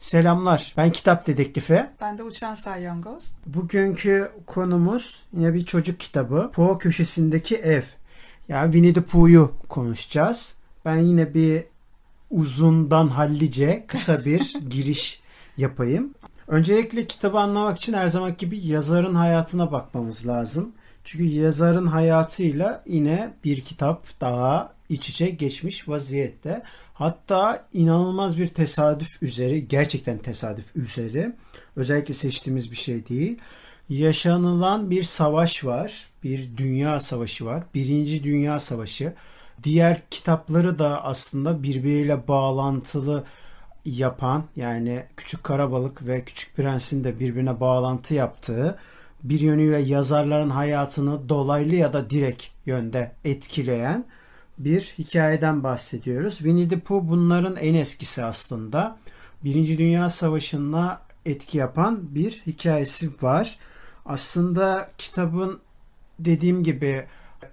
Selamlar. Ben Kitap Dedektifi. Ben de Uçan Salyangoz. Bugünkü konumuz yine bir çocuk kitabı. Po köşesindeki ev. Ya yani Winnie the Pooh'yu konuşacağız. Ben yine bir uzundan hallice kısa bir giriş yapayım. Öncelikle kitabı anlamak için her zaman gibi yazarın hayatına bakmamız lazım. Çünkü yazarın hayatıyla yine bir kitap daha iç içe geçmiş vaziyette. Hatta inanılmaz bir tesadüf üzeri, gerçekten tesadüf üzeri, özellikle seçtiğimiz bir şey değil. Yaşanılan bir savaş var, bir dünya savaşı var, birinci dünya savaşı. Diğer kitapları da aslında birbiriyle bağlantılı yapan yani Küçük Karabalık ve Küçük Prens'in de birbirine bağlantı yaptığı bir yönüyle yazarların hayatını dolaylı ya da direkt yönde etkileyen bir hikayeden bahsediyoruz. Winnie the Pooh bunların en eskisi aslında. Birinci Dünya Savaşı'na etki yapan bir hikayesi var. Aslında kitabın dediğim gibi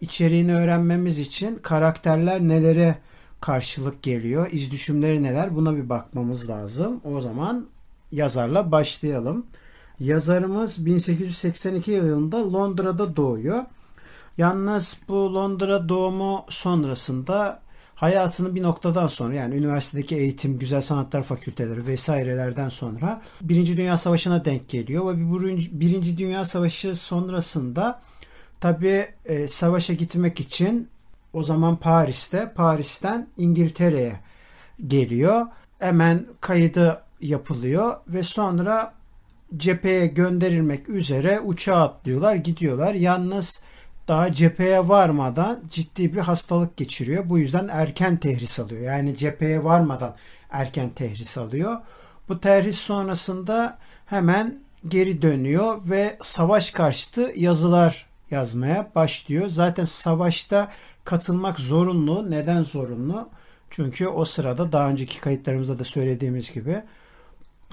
içeriğini öğrenmemiz için karakterler nelere karşılık geliyor, iz düşümleri neler buna bir bakmamız lazım. O zaman yazarla başlayalım. Yazarımız 1882 yılında Londra'da doğuyor. Yalnız bu Londra doğumu sonrasında hayatını bir noktadan sonra yani üniversitedeki eğitim, güzel sanatlar fakülteleri vesairelerden sonra Birinci Dünya Savaşı'na denk geliyor ve Birinci Dünya Savaşı sonrasında tabi e, savaşa gitmek için o zaman Paris'te, Paris'ten İngiltere'ye geliyor. Hemen kaydı yapılıyor ve sonra cepheye gönderilmek üzere uçağa atlıyorlar, gidiyorlar. Yalnız daha cepheye varmadan ciddi bir hastalık geçiriyor. Bu yüzden erken tehris alıyor. Yani cepheye varmadan erken tehris alıyor. Bu tehris sonrasında hemen geri dönüyor ve savaş karşıtı yazılar yazmaya başlıyor. Zaten savaşta katılmak zorunlu. Neden zorunlu? Çünkü o sırada daha önceki kayıtlarımızda da söylediğimiz gibi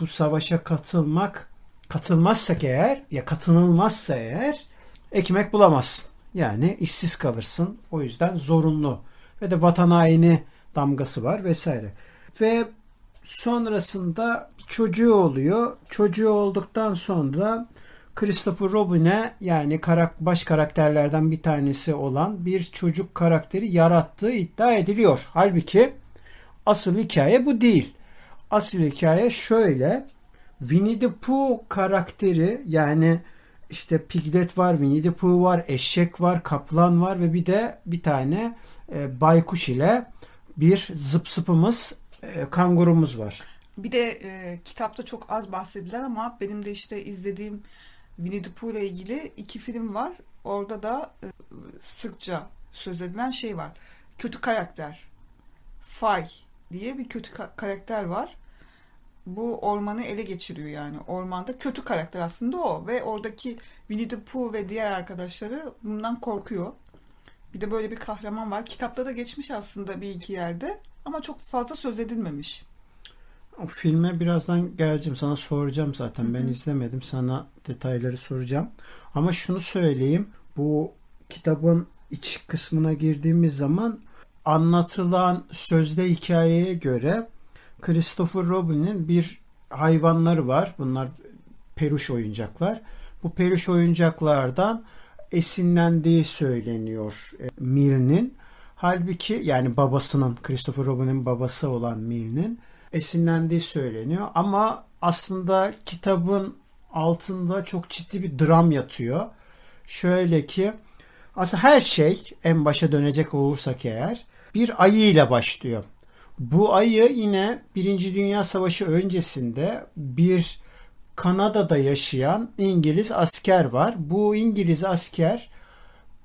bu savaşa katılmak katılmazsak eğer ya katılılmazsa eğer ekmek bulamazsın. Yani işsiz kalırsın. O yüzden zorunlu. Ve de vatan haini damgası var vesaire. Ve sonrasında çocuğu oluyor. Çocuğu olduktan sonra Christopher Robin'e yani baş karakterlerden bir tanesi olan bir çocuk karakteri yarattığı iddia ediliyor. Halbuki asıl hikaye bu değil. Asıl hikaye şöyle. Winnie the Pooh karakteri yani işte Piglet var, Winnie the var, eşek var, kaplan var ve bir de bir tane e, baykuş ile bir zıp zıpımız e, kangurumuz var. Bir de e, kitapta çok az bahsedilen ama benim de işte izlediğim Winnie the Pooh ile ilgili iki film var. Orada da e, sıkça söz edilen şey var. Kötü karakter. Fay diye bir kötü ka- karakter var bu ormanı ele geçiriyor yani. Ormanda kötü karakter aslında o ve oradaki Winnie the Pooh ve diğer arkadaşları bundan korkuyor. Bir de böyle bir kahraman var. Kitapta da geçmiş aslında bir iki yerde ama çok fazla söz edilmemiş. O filme birazdan geleceğim. Sana soracağım zaten. Hı-hı. Ben izlemedim. Sana detayları soracağım. Ama şunu söyleyeyim. Bu kitabın iç kısmına girdiğimiz zaman anlatılan sözde hikayeye göre Christopher Robin'in bir hayvanları var. Bunlar peruş oyuncaklar. Bu peruş oyuncaklardan esinlendiği söyleniyor e, Milne'in. Halbuki yani babasının Christopher Robin'in babası olan Milne'in esinlendiği söyleniyor. Ama aslında kitabın altında çok ciddi bir dram yatıyor. Şöyle ki aslında her şey en başa dönecek olursak eğer bir ayı ile başlıyor. Bu ayı yine Birinci Dünya Savaşı öncesinde bir Kanada'da yaşayan İngiliz asker var. Bu İngiliz asker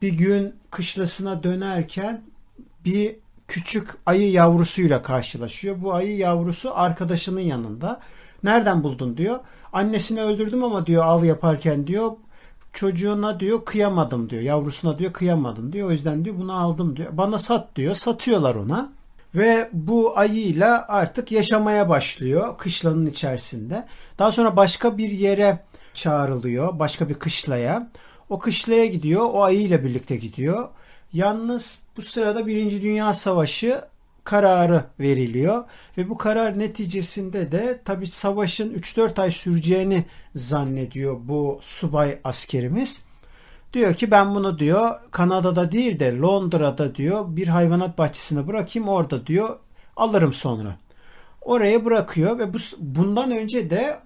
bir gün kışlasına dönerken bir küçük ayı yavrusuyla karşılaşıyor. Bu ayı yavrusu arkadaşının yanında. Nereden buldun diyor. Annesini öldürdüm ama diyor av yaparken diyor çocuğuna diyor kıyamadım diyor. Yavrusuna diyor kıyamadım diyor. O yüzden diyor bunu aldım diyor. Bana sat diyor. Satıyorlar ona. Ve bu ayıyla artık yaşamaya başlıyor kışlanın içerisinde. Daha sonra başka bir yere çağrılıyor. Başka bir kışlaya. O kışlaya gidiyor. O ayıyla birlikte gidiyor. Yalnız bu sırada Birinci Dünya Savaşı kararı veriliyor ve bu karar neticesinde de tabi savaşın 3-4 ay süreceğini zannediyor bu subay askerimiz. Diyor ki ben bunu diyor Kanada'da değil de Londra'da diyor bir hayvanat bahçesine bırakayım orada diyor alırım sonra. Oraya bırakıyor ve bu, bundan önce de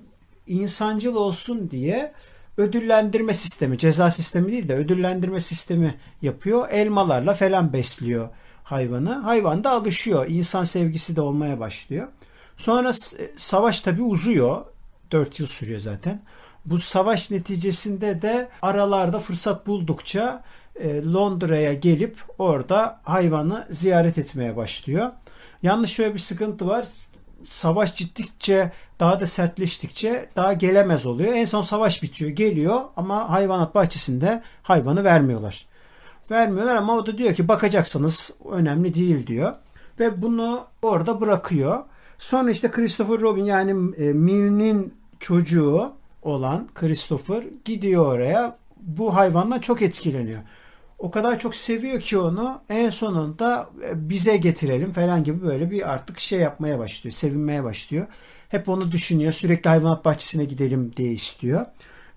insancıl olsun diye ödüllendirme sistemi, ceza sistemi değil de ödüllendirme sistemi yapıyor. Elmalarla falan besliyor hayvanı. Hayvan da alışıyor. İnsan sevgisi de olmaya başlıyor. Sonra savaş tabi uzuyor. 4 yıl sürüyor zaten. Bu savaş neticesinde de aralarda fırsat buldukça e, Londra'ya gelip orada hayvanı ziyaret etmeye başlıyor. Yalnız şöyle bir sıkıntı var. Savaş ciddikçe daha da sertleştikçe daha gelemez oluyor. En son savaş bitiyor geliyor ama hayvanat bahçesinde hayvanı vermiyorlar. Vermiyorlar ama o da diyor ki bakacaksanız önemli değil diyor. Ve bunu orada bırakıyor. Sonra işte Christopher Robin yani e, Milne'in çocuğu olan Christopher gidiyor oraya. Bu hayvandan çok etkileniyor. O kadar çok seviyor ki onu en sonunda e, bize getirelim falan gibi böyle bir artık şey yapmaya başlıyor. Sevinmeye başlıyor. Hep onu düşünüyor. Sürekli hayvanat bahçesine gidelim diye istiyor.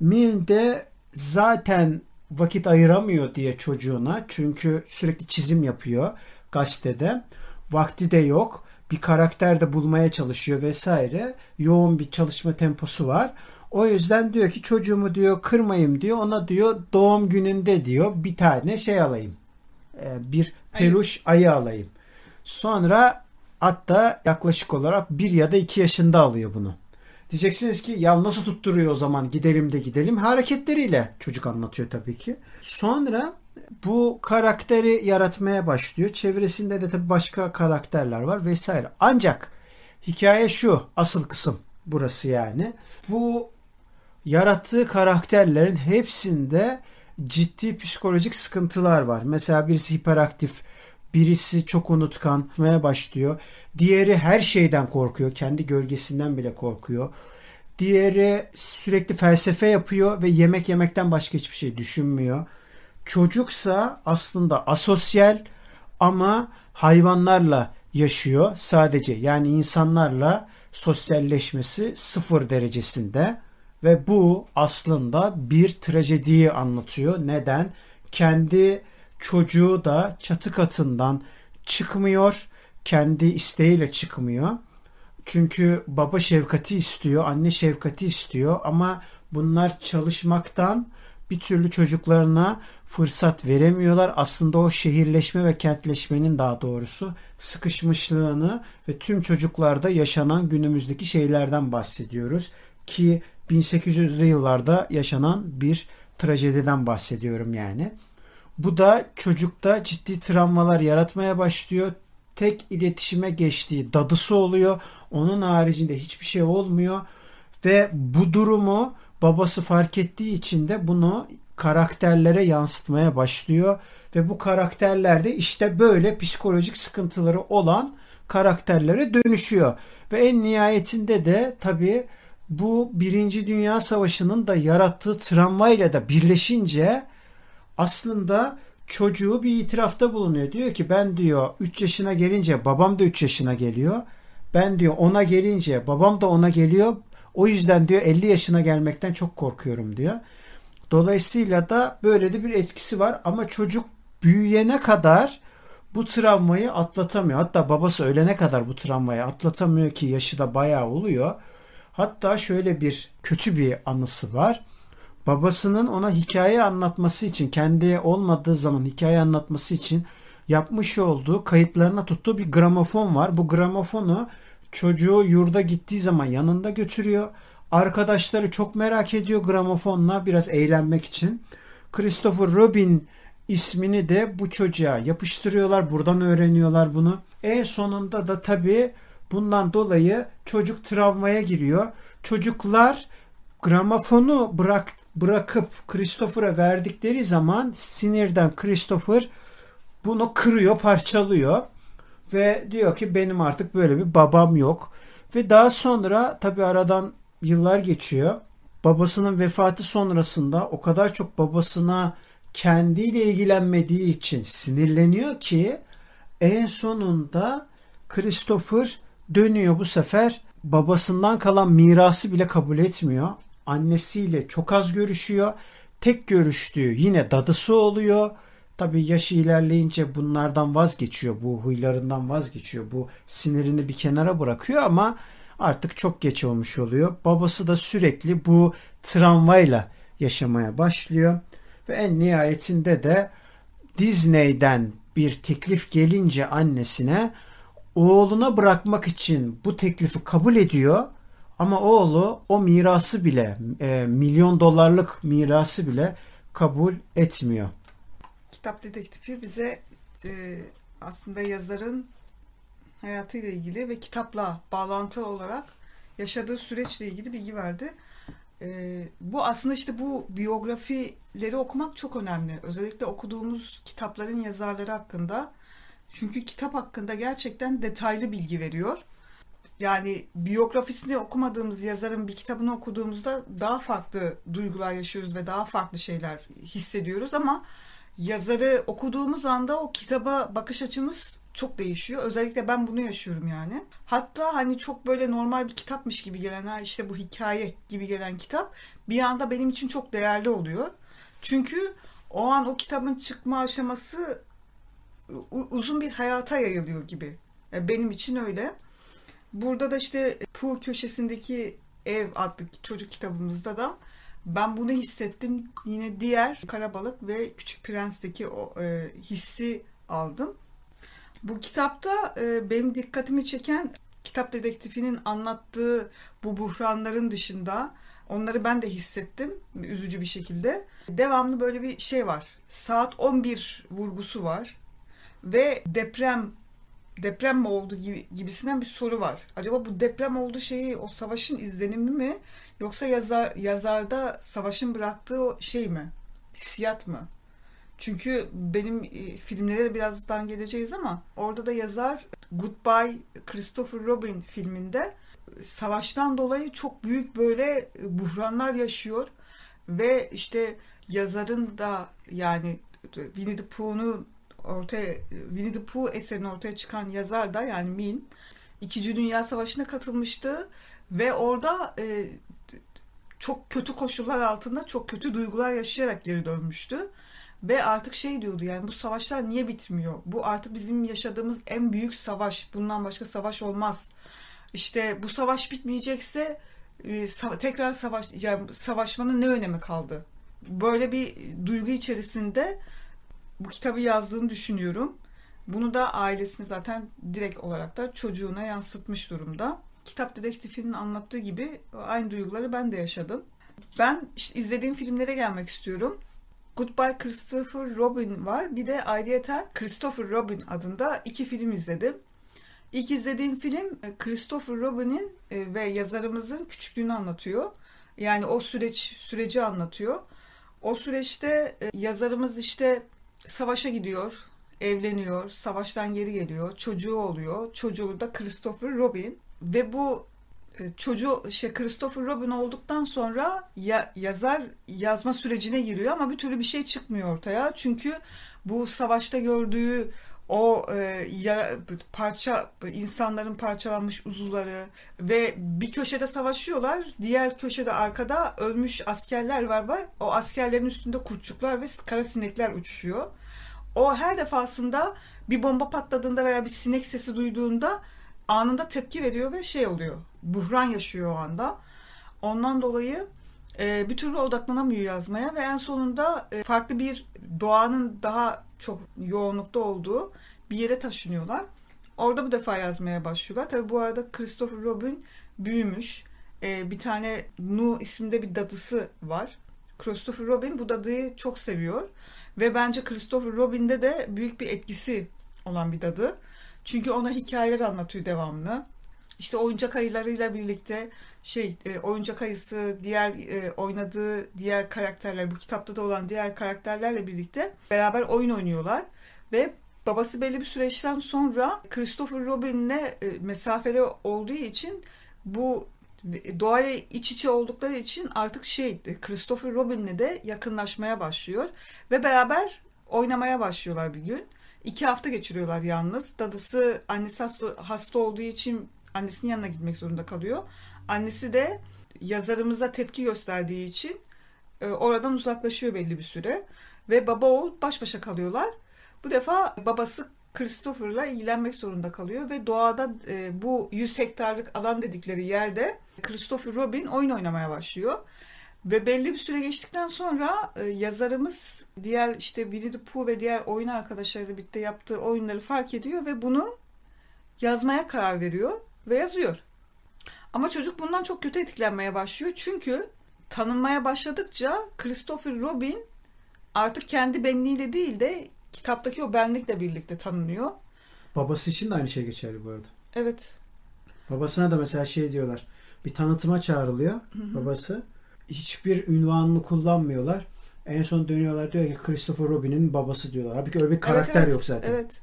Milne de zaten vakit ayıramıyor diye çocuğuna. Çünkü sürekli çizim yapıyor gazetede. Vakti de yok. Bir karakter de bulmaya çalışıyor vesaire. Yoğun bir çalışma temposu var. O yüzden diyor ki çocuğumu diyor kırmayayım diyor. Ona diyor doğum gününde diyor bir tane şey alayım. Ee, bir peluş ayı alayım. Sonra hatta yaklaşık olarak bir ya da iki yaşında alıyor bunu. Diyeceksiniz ki ya nasıl tutturuyor o zaman gidelim de gidelim. Hareketleriyle çocuk anlatıyor tabii ki. Sonra bu karakteri yaratmaya başlıyor. Çevresinde de tabii başka karakterler var vesaire. Ancak hikaye şu asıl kısım burası yani. Bu yarattığı karakterlerin hepsinde ciddi psikolojik sıkıntılar var. Mesela birisi hiperaktif, birisi çok unutkanmaya başlıyor. Diğeri her şeyden korkuyor. Kendi gölgesinden bile korkuyor. Diğeri sürekli felsefe yapıyor ve yemek yemekten başka hiçbir şey düşünmüyor. Çocuksa aslında asosyal ama hayvanlarla yaşıyor sadece. Yani insanlarla sosyalleşmesi sıfır derecesinde ve bu aslında bir trajediyi anlatıyor. Neden? Kendi çocuğu da çatı katından çıkmıyor. Kendi isteğiyle çıkmıyor. Çünkü baba şefkati istiyor, anne şefkati istiyor ama bunlar çalışmaktan bir türlü çocuklarına fırsat veremiyorlar. Aslında o şehirleşme ve kentleşmenin daha doğrusu sıkışmışlığını ve tüm çocuklarda yaşanan günümüzdeki şeylerden bahsediyoruz ki 1800'lü yıllarda yaşanan bir trajediden bahsediyorum yani. Bu da çocukta ciddi travmalar yaratmaya başlıyor. Tek iletişime geçtiği dadısı oluyor. Onun haricinde hiçbir şey olmuyor. Ve bu durumu babası fark ettiği için de bunu karakterlere yansıtmaya başlıyor. Ve bu karakterler de işte böyle psikolojik sıkıntıları olan karakterlere dönüşüyor. Ve en nihayetinde de tabii bu Birinci Dünya Savaşı'nın da yarattığı travmayla da birleşince aslında çocuğu bir itirafta bulunuyor. Diyor ki ben diyor 3 yaşına gelince babam da 3 yaşına geliyor. Ben diyor ona gelince babam da ona geliyor. O yüzden diyor 50 yaşına gelmekten çok korkuyorum diyor. Dolayısıyla da böyle de bir etkisi var ama çocuk büyüyene kadar bu travmayı atlatamıyor. Hatta babası ölene kadar bu travmayı atlatamıyor ki yaşı da bayağı oluyor. Hatta şöyle bir kötü bir anısı var. Babasının ona hikaye anlatması için kendi olmadığı zaman hikaye anlatması için yapmış olduğu kayıtlarına tuttuğu bir gramofon var. Bu gramofonu çocuğu yurda gittiği zaman yanında götürüyor. Arkadaşları çok merak ediyor gramofonla biraz eğlenmek için. Christopher Robin ismini de bu çocuğa yapıştırıyorlar. Buradan öğreniyorlar bunu. En sonunda da tabii bundan dolayı çocuk travmaya giriyor. Çocuklar gramofonu bırak bırakıp Christopher'a verdikleri zaman sinirden Christopher bunu kırıyor, parçalıyor ve diyor ki benim artık böyle bir babam yok. Ve daha sonra tabi aradan yıllar geçiyor. Babasının vefatı sonrasında o kadar çok babasına kendiyle ilgilenmediği için sinirleniyor ki en sonunda Christopher dönüyor bu sefer babasından kalan mirası bile kabul etmiyor. Annesiyle çok az görüşüyor. Tek görüştüğü yine dadısı oluyor. Tabii yaşı ilerleyince bunlardan vazgeçiyor. Bu huylarından vazgeçiyor. Bu sinirini bir kenara bırakıyor ama artık çok geç olmuş oluyor. Babası da sürekli bu travmayla yaşamaya başlıyor. Ve en nihayetinde de Disney'den bir teklif gelince annesine oğluna bırakmak için bu teklifi kabul ediyor. Ama oğlu o mirası bile e, milyon dolarlık mirası bile kabul etmiyor. Kitap dedektifi bize e, aslında yazarın hayatıyla ilgili ve kitapla bağlantı olarak yaşadığı süreçle ilgili bilgi verdi. E, bu aslında işte bu biyografileri okumak çok önemli. Özellikle okuduğumuz kitapların yazarları hakkında. Çünkü kitap hakkında gerçekten detaylı bilgi veriyor. Yani biyografisini okumadığımız yazarın bir kitabını okuduğumuzda daha farklı duygular yaşıyoruz ve daha farklı şeyler hissediyoruz ama yazarı okuduğumuz anda o kitaba bakış açımız çok değişiyor. Özellikle ben bunu yaşıyorum yani. Hatta hani çok böyle normal bir kitapmış gibi gelen, işte bu hikaye gibi gelen kitap bir anda benim için çok değerli oluyor. Çünkü o an o kitabın çıkma aşaması uzun bir hayata yayılıyor gibi. Yani benim için öyle. Burada da işte Pooh köşesindeki ev adlı çocuk kitabımızda da ben bunu hissettim. Yine diğer Karabalık ve Küçük Prens'teki o e, hissi aldım. Bu kitapta e, benim dikkatimi çeken kitap dedektifinin anlattığı bu buhranların dışında onları ben de hissettim üzücü bir şekilde. Devamlı böyle bir şey var. Saat 11 vurgusu var ve deprem deprem mi oldu gibi, gibisinden bir soru var. Acaba bu deprem oldu şeyi o savaşın izlenimi mi yoksa yazar yazarda savaşın bıraktığı o şey mi? Hissiyat mı? Çünkü benim e, filmlere de birazdan geleceğiz ama orada da yazar Goodbye Christopher Robin filminde savaştan dolayı çok büyük böyle e, buhranlar yaşıyor ve işte yazarın da yani Winnie the Pooh'un ortaya Winnie the Pooh eserini ortaya çıkan yazar da yani Min İkinci Dünya Savaşı'na katılmıştı ve orada e, çok kötü koşullar altında çok kötü duygular yaşayarak geri dönmüştü. Ve artık şey diyordu yani bu savaşlar niye bitmiyor? Bu artık bizim yaşadığımız en büyük savaş. Bundan başka savaş olmaz. İşte bu savaş bitmeyecekse e, tekrar savaş yani savaşmanın ne önemi kaldı? Böyle bir duygu içerisinde bu kitabı yazdığını düşünüyorum. Bunu da ailesine zaten direkt olarak da çocuğuna yansıtmış durumda. Kitap dedektifinin anlattığı gibi aynı duyguları ben de yaşadım. Ben işte izlediğim filmlere gelmek istiyorum. Goodbye Christopher Robin var. Bir de ayrıyeten Christopher Robin adında iki film izledim. İlk izlediğim film e, Christopher Robin'in e, ve yazarımızın küçüklüğünü anlatıyor. Yani o süreç süreci anlatıyor. O süreçte e, yazarımız işte savaşa gidiyor, evleniyor, savaştan geri geliyor, çocuğu oluyor. Çocuğu da Christopher Robin ve bu e, çocuğu şey Christopher Robin olduktan sonra ya, yazar yazma sürecine giriyor ama bir türlü bir şey çıkmıyor ortaya. Çünkü bu savaşta gördüğü o e, ya, parça insanların parçalanmış uzuvları ve bir köşede savaşıyorlar. Diğer köşede arkada ölmüş askerler var var. O askerlerin üstünde kurtçuklar ve kara sinekler uçuşuyor. O her defasında bir bomba patladığında veya bir sinek sesi duyduğunda anında tepki veriyor ve şey oluyor. Buhran yaşıyor o anda. Ondan dolayı e, bir türlü odaklanamıyor yazmaya ve en sonunda e, farklı bir doğanın daha çok yoğunlukta olduğu bir yere taşınıyorlar. Orada bu defa yazmaya başlıyorlar. Tabi bu arada Christopher Robin büyümüş. Ee, bir tane Nu isminde bir dadısı var. Christopher Robin bu dadıyı çok seviyor. Ve bence Christopher Robin'de de büyük bir etkisi olan bir dadı. Çünkü ona hikayeler anlatıyor devamlı. İşte oyuncak ayılarıyla birlikte şey e, oyuncak ayısı diğer e, oynadığı diğer karakterler bu kitapta da olan diğer karakterlerle birlikte beraber oyun oynuyorlar ve babası belli bir süreçten sonra Christopher Robin'le e, mesafeli olduğu için bu doğaya iç içe oldukları için artık şey Christopher Robin'le de yakınlaşmaya başlıyor ve beraber oynamaya başlıyorlar bir gün. İki hafta geçiriyorlar yalnız. Dadısı annesi hasta, hasta olduğu için annesinin yanına gitmek zorunda kalıyor. Annesi de yazarımıza tepki gösterdiği için e, oradan uzaklaşıyor belli bir süre. Ve baba oğul baş başa kalıyorlar. Bu defa babası Christopher'la ilgilenmek zorunda kalıyor ve doğada e, bu 100 hektarlık alan dedikleri yerde Christopher Robin oyun oynamaya başlıyor. Ve belli bir süre geçtikten sonra e, yazarımız diğer işte Winnie the Pooh ve diğer oyun arkadaşlarıyla birlikte yaptığı oyunları fark ediyor ve bunu yazmaya karar veriyor ve yazıyor. Ama çocuk bundan çok kötü etkilenmeye başlıyor. Çünkü tanınmaya başladıkça Christopher Robin artık kendi benliğiyle değil de kitaptaki o benlikle birlikte tanınıyor. Babası için de aynı şey geçerli bu arada. Evet. Babasına da mesela şey diyorlar. Bir tanıtıma çağrılıyor Hı-hı. babası. Hiçbir ünvanını kullanmıyorlar. En son dönüyorlar diyor ki Christopher Robin'in babası diyorlar. Halbuki öyle bir karakter evet, evet. yok zaten. Evet.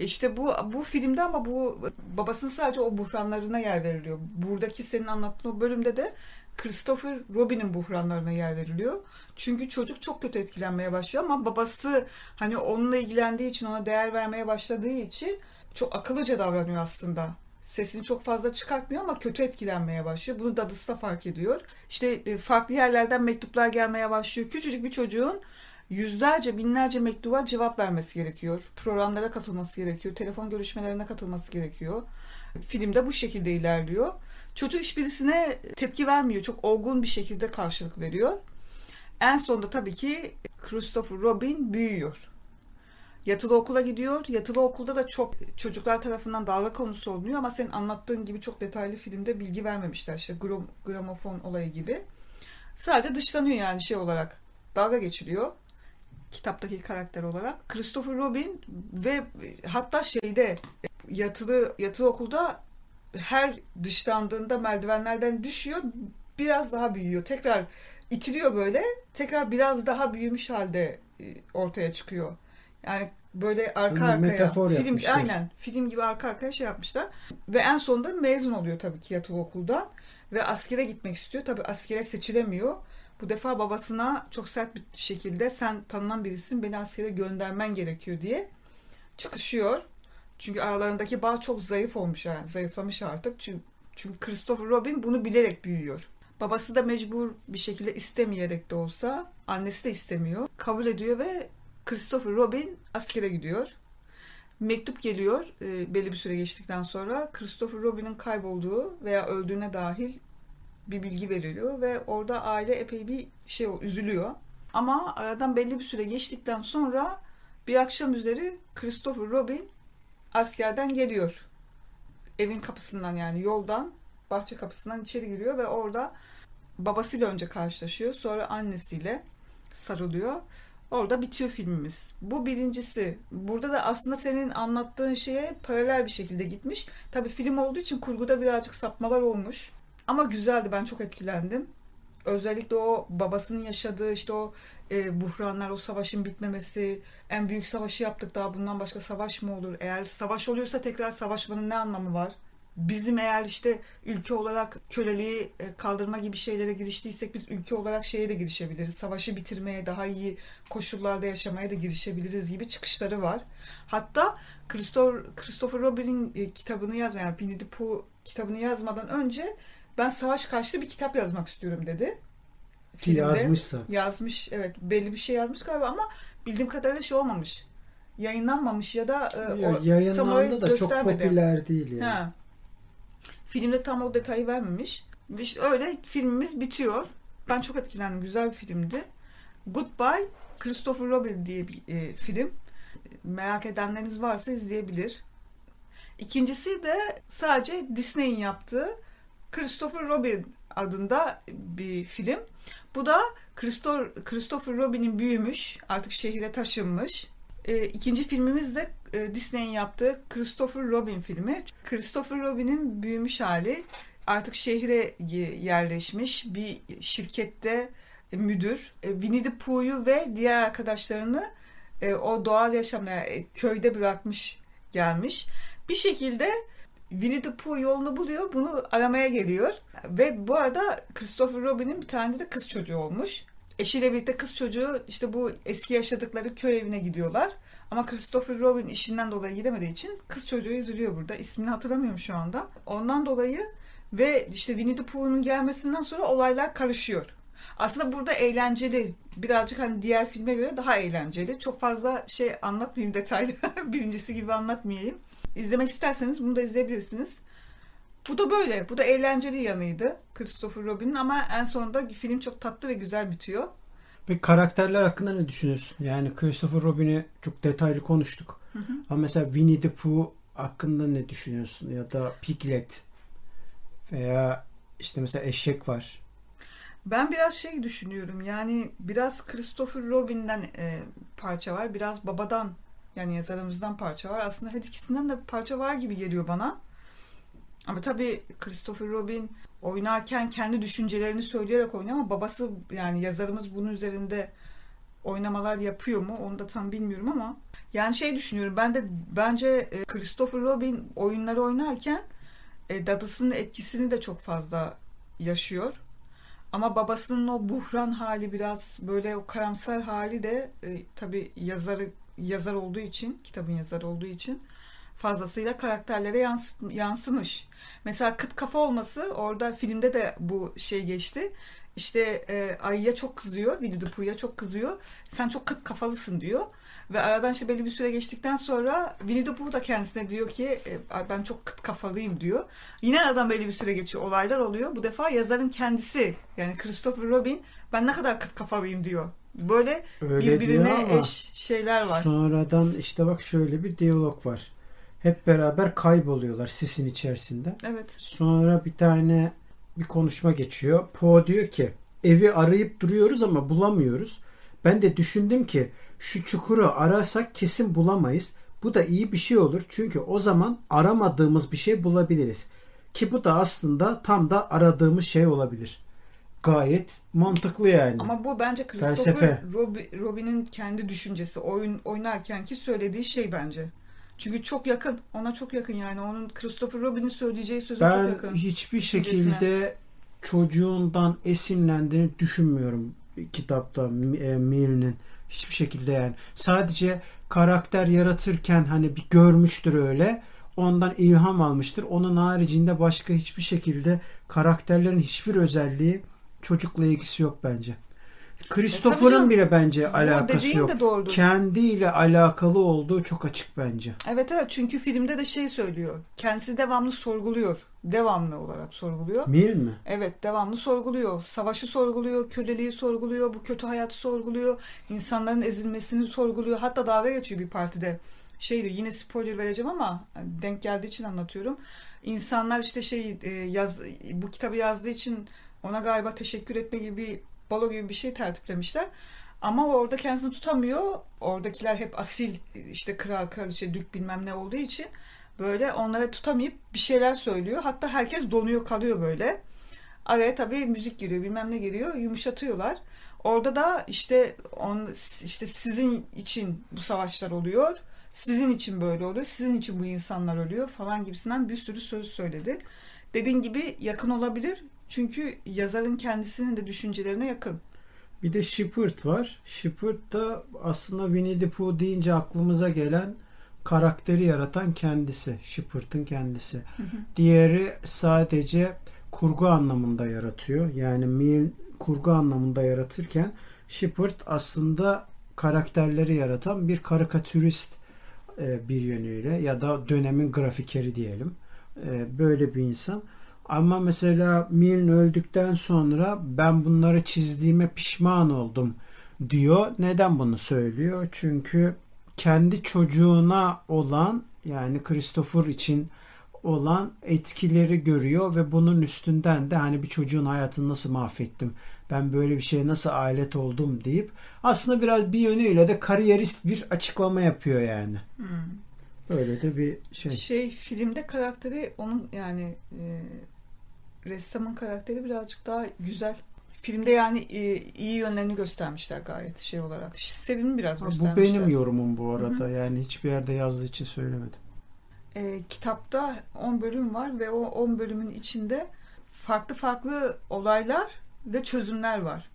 İşte bu bu filmde ama bu babasının sadece o buhranlarına yer veriliyor. Buradaki senin anlattığın o bölümde de Christopher Robin'in buhranlarına yer veriliyor. Çünkü çocuk çok kötü etkilenmeye başlıyor ama babası hani onunla ilgilendiği için ona değer vermeye başladığı için çok akıllıca davranıyor aslında. Sesini çok fazla çıkartmıyor ama kötü etkilenmeye başlıyor. Bunu dadısı da fark ediyor. İşte e, farklı yerlerden mektuplar gelmeye başlıyor. Küçücük bir çocuğun yüzlerce binlerce mektuba cevap vermesi gerekiyor. Programlara katılması gerekiyor. Telefon görüşmelerine katılması gerekiyor. Filmde bu şekilde ilerliyor. Çocuk hiçbirisine tepki vermiyor. Çok olgun bir şekilde karşılık veriyor. En sonunda tabii ki Christopher Robin büyüyor. Yatılı okula gidiyor. Yatılı okulda da çok çocuklar tarafından dalga konusu oluyor ama senin anlattığın gibi çok detaylı filmde bilgi vermemişler. İşte gram, gramofon olayı gibi. Sadece dışlanıyor yani şey olarak. Dalga geçiliyor. Kitaptaki karakter olarak. Christopher Robin ve hatta şeyde yatılı yatılı okulda her dışlandığında merdivenlerden düşüyor. Biraz daha büyüyor. Tekrar itiliyor böyle. Tekrar biraz daha büyümüş halde ortaya çıkıyor. Yani böyle arka arkaya metafor film yapmışlar. aynen film gibi arka arkaya şey yapmışlar. Ve en sonunda mezun oluyor tabii ki yatılı okuldan ve askere gitmek istiyor. Tabii askere seçilemiyor. Bu defa babasına çok sert bir şekilde sen tanınan birisin beni askere göndermen gerekiyor diye çıkışıyor. Çünkü aralarındaki bağ çok zayıf olmuş yani zayıflamış artık. Çünkü, çünkü Christopher Robin bunu bilerek büyüyor. Babası da mecbur bir şekilde istemeyerek de olsa annesi de istemiyor. Kabul ediyor ve Christopher Robin askere gidiyor. Mektup geliyor e, belli bir süre geçtikten sonra Christopher Robin'in kaybolduğu veya öldüğüne dahil bir bilgi veriliyor ve orada aile epey bir şey üzülüyor. Ama aradan belli bir süre geçtikten sonra bir akşam üzeri Christopher Robin askerden geliyor. Evin kapısından yani yoldan bahçe kapısından içeri giriyor ve orada babasıyla önce karşılaşıyor. Sonra annesiyle sarılıyor. Orada bitiyor filmimiz. Bu birincisi. Burada da aslında senin anlattığın şeye paralel bir şekilde gitmiş. Tabii film olduğu için kurguda birazcık sapmalar olmuş. Ama güzeldi. Ben çok etkilendim. Özellikle o babasının yaşadığı işte o e, buhranlar, o savaşın bitmemesi, en büyük savaşı yaptık daha bundan başka savaş mı olur? Eğer savaş oluyorsa tekrar savaşmanın ne anlamı var? Bizim eğer işte ülke olarak köleliği e, kaldırma gibi şeylere giriştiysek biz ülke olarak şeye de girişebiliriz. Savaşı bitirmeye, daha iyi koşullarda yaşamaya da girişebiliriz gibi çıkışları var. Hatta Christopher, Robin'in e, kitabını yazmayan, yani Winnie kitabını yazmadan önce ben savaş karşıtı bir kitap yazmak istiyorum dedi. Filmde. Yazmış zaten. Yazmış evet belli bir şey yazmış galiba ama bildiğim kadarıyla şey olmamış. Yayınlanmamış ya da e, ya, o, yayınlandı da çok popüler değil yani. Ha. Filmde tam o detayı vermemiş. Ve işte öyle filmimiz bitiyor. Ben çok etkilendim. Güzel bir filmdi. Goodbye Christopher Robin diye bir e, film. Merak edenleriniz varsa izleyebilir. İkincisi de sadece Disney'in yaptığı Christopher Robin adında bir film. Bu da Christopher Robin'in büyümüş, artık şehire taşınmış. E, ikinci filmimiz de e, Disney'in yaptığı Christopher Robin filmi. Christopher Robin'in büyümüş hali artık şehre yerleşmiş bir şirkette müdür. E, Winnie the Pooh'yu ve diğer arkadaşlarını e, o doğal yaşamda yani köyde bırakmış gelmiş. Bir şekilde Winnie the Pooh yolunu buluyor. Bunu aramaya geliyor. Ve bu arada Christopher Robin'in bir tane de kız çocuğu olmuş. Eşiyle birlikte kız çocuğu işte bu eski yaşadıkları köy evine gidiyorlar. Ama Christopher Robin işinden dolayı gidemediği için kız çocuğu üzülüyor burada. İsmini hatırlamıyorum şu anda. Ondan dolayı ve işte Winnie the Pooh'un gelmesinden sonra olaylar karışıyor. Aslında burada eğlenceli. Birazcık hani diğer filme göre daha eğlenceli. Çok fazla şey anlatmayayım detaylı. Birincisi gibi anlatmayayım. İzlemek isterseniz bunu da izleyebilirsiniz. Bu da böyle. Bu da eğlenceli yanıydı Christopher Robin'in ama en sonunda film çok tatlı ve güzel bitiyor. Ve karakterler hakkında ne düşünüyorsun? Yani Christopher Robin'i çok detaylı konuştuk. Hı hı. Ama mesela Winnie the Pooh hakkında ne düşünüyorsun? Ya da Piglet veya işte mesela eşek var. Ben biraz şey düşünüyorum. Yani biraz Christopher Robin'den e, parça var. Biraz babadan yani yazarımızdan parça var. Aslında her ikisinden de parça var gibi geliyor bana. Ama tabii Christopher Robin oynarken kendi düşüncelerini söyleyerek oynuyor ama babası yani yazarımız bunun üzerinde oynamalar yapıyor mu onu da tam bilmiyorum ama yani şey düşünüyorum ben de bence e, Christopher Robin oyunları oynarken e, dadısının etkisini de çok fazla yaşıyor. Ama babasının o buhran hali biraz böyle o karamsar hali de e, tabii yazarı yazar olduğu için, kitabın yazarı olduğu için fazlasıyla karakterlere yans, yansımış. Mesela kıt kafa olması orada filmde de bu şey geçti. İşte e, Ayı'ya çok kızıyor, Winnie the Pooh'ya çok kızıyor. Sen çok kıt kafalısın diyor. Ve aradan işte belli bir süre geçtikten sonra Winnie the Pooh da kendisine diyor ki e, ben çok kıt kafalıyım diyor. Yine aradan belli bir süre geçiyor. Olaylar oluyor. Bu defa yazarın kendisi yani Christopher Robin ben ne kadar kıt kafalıyım diyor. Böyle Öyle birbirine eş şeyler var. Sonradan işte bak şöyle bir diyalog var. Hep beraber kayboluyorlar sisin içerisinde. Evet. Sonra bir tane bir konuşma geçiyor. Po diyor ki evi arayıp duruyoruz ama bulamıyoruz. Ben de düşündüm ki şu çukuru arasak kesin bulamayız. Bu da iyi bir şey olur çünkü o zaman aramadığımız bir şey bulabiliriz. Ki bu da aslında tam da aradığımız şey olabilir. Gayet mantıklı yani. Ama bu bence Christopher Robin'in kendi düşüncesi. Oyun oynarken ki söylediği şey bence. Çünkü çok yakın. Ona çok yakın yani. Onun Christopher Robin'in söyleyeceği sözü ben çok yakın. Ben hiçbir şekilde çocuğundan esinlendiğini düşünmüyorum kitapta e, Mill'nin. Hiçbir şekilde yani. Sadece karakter yaratırken hani bir görmüştür öyle. Ondan ilham almıştır. Onun haricinde başka hiçbir şekilde karakterlerin hiçbir özelliği çocukla ilgisi yok bence. Christopher'ın e, bile bence alakası yok. De doğrudur. Kendiyle alakalı olduğu çok açık bence. Evet evet çünkü filmde de şey söylüyor. Kendisi devamlı sorguluyor. Devamlı olarak sorguluyor. Mil mi? Evet devamlı sorguluyor. Savaşı sorguluyor, köleliği sorguluyor, bu kötü hayatı sorguluyor. insanların ezilmesini sorguluyor. Hatta dalga geçiyor bir partide. Şeydi yine spoiler vereceğim ama denk geldiği için anlatıyorum. İnsanlar işte şey e, yaz bu kitabı yazdığı için ona galiba teşekkür etme gibi balo gibi bir şey tertiplemişler. Ama orada kendisini tutamıyor. Oradakiler hep asil işte kral, kraliçe, dük bilmem ne olduğu için böyle onlara tutamayıp bir şeyler söylüyor. Hatta herkes donuyor kalıyor böyle. Araya tabii müzik giriyor bilmem ne giriyor yumuşatıyorlar. Orada da işte on, işte sizin için bu savaşlar oluyor. Sizin için böyle oluyor. Sizin için bu insanlar ölüyor falan gibisinden bir sürü söz söyledi. Dediğin gibi yakın olabilir. Çünkü yazarın kendisinin de düşüncelerine yakın. Bir de Shepard var. Shepard da aslında Winnie the Pooh deyince aklımıza gelen karakteri yaratan kendisi. Shepard'ın kendisi. Hı hı. Diğeri sadece kurgu anlamında yaratıyor. Yani Mil kurgu anlamında yaratırken Shepard aslında karakterleri yaratan bir karikatürist e, bir yönüyle ya da dönemin grafikeri diyelim. E, böyle bir insan. Ama mesela Milne öldükten sonra ben bunları çizdiğime pişman oldum diyor. Neden bunu söylüyor? Çünkü kendi çocuğuna olan yani Christopher için olan etkileri görüyor ve bunun üstünden de hani bir çocuğun hayatını nasıl mahvettim ben böyle bir şeye nasıl alet oldum deyip aslında biraz bir yönüyle de kariyerist bir açıklama yapıyor yani. Hmm. Öyle de bir şey. Şey filmde karakteri onun yani e, ressamın karakteri birazcık daha güzel. Filmde yani e, iyi yönlerini göstermişler gayet şey olarak. Sevimli biraz Ha, göstermişler. Bu benim yorumum bu arada. Yani hiçbir yerde yazdığı için söylemedim. E, kitapta 10 bölüm var ve o 10 bölümün içinde farklı farklı olaylar ve çözümler var.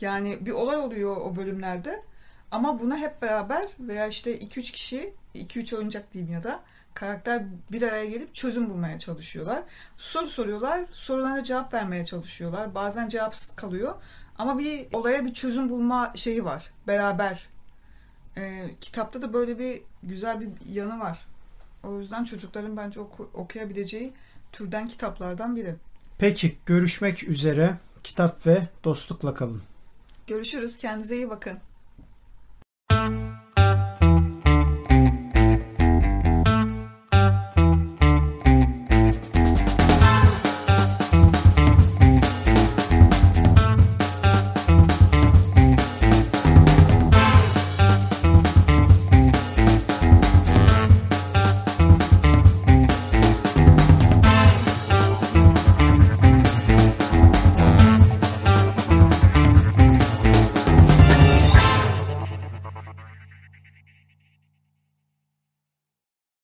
Yani bir olay oluyor o bölümlerde ama buna hep beraber veya işte 2-3 kişi, 2-3 oyuncak diyeyim ya da karakter bir araya gelip çözüm bulmaya çalışıyorlar. Soru soruyorlar, sorularına cevap vermeye çalışıyorlar. Bazen cevapsız kalıyor ama bir olaya bir çözüm bulma şeyi var beraber. E, kitapta da böyle bir güzel bir yanı var. O yüzden çocukların bence oku- okuyabileceği türden kitaplardan biri. Peki görüşmek üzere. Kitap ve dostlukla kalın. Görüşürüz. Kendinize iyi bakın.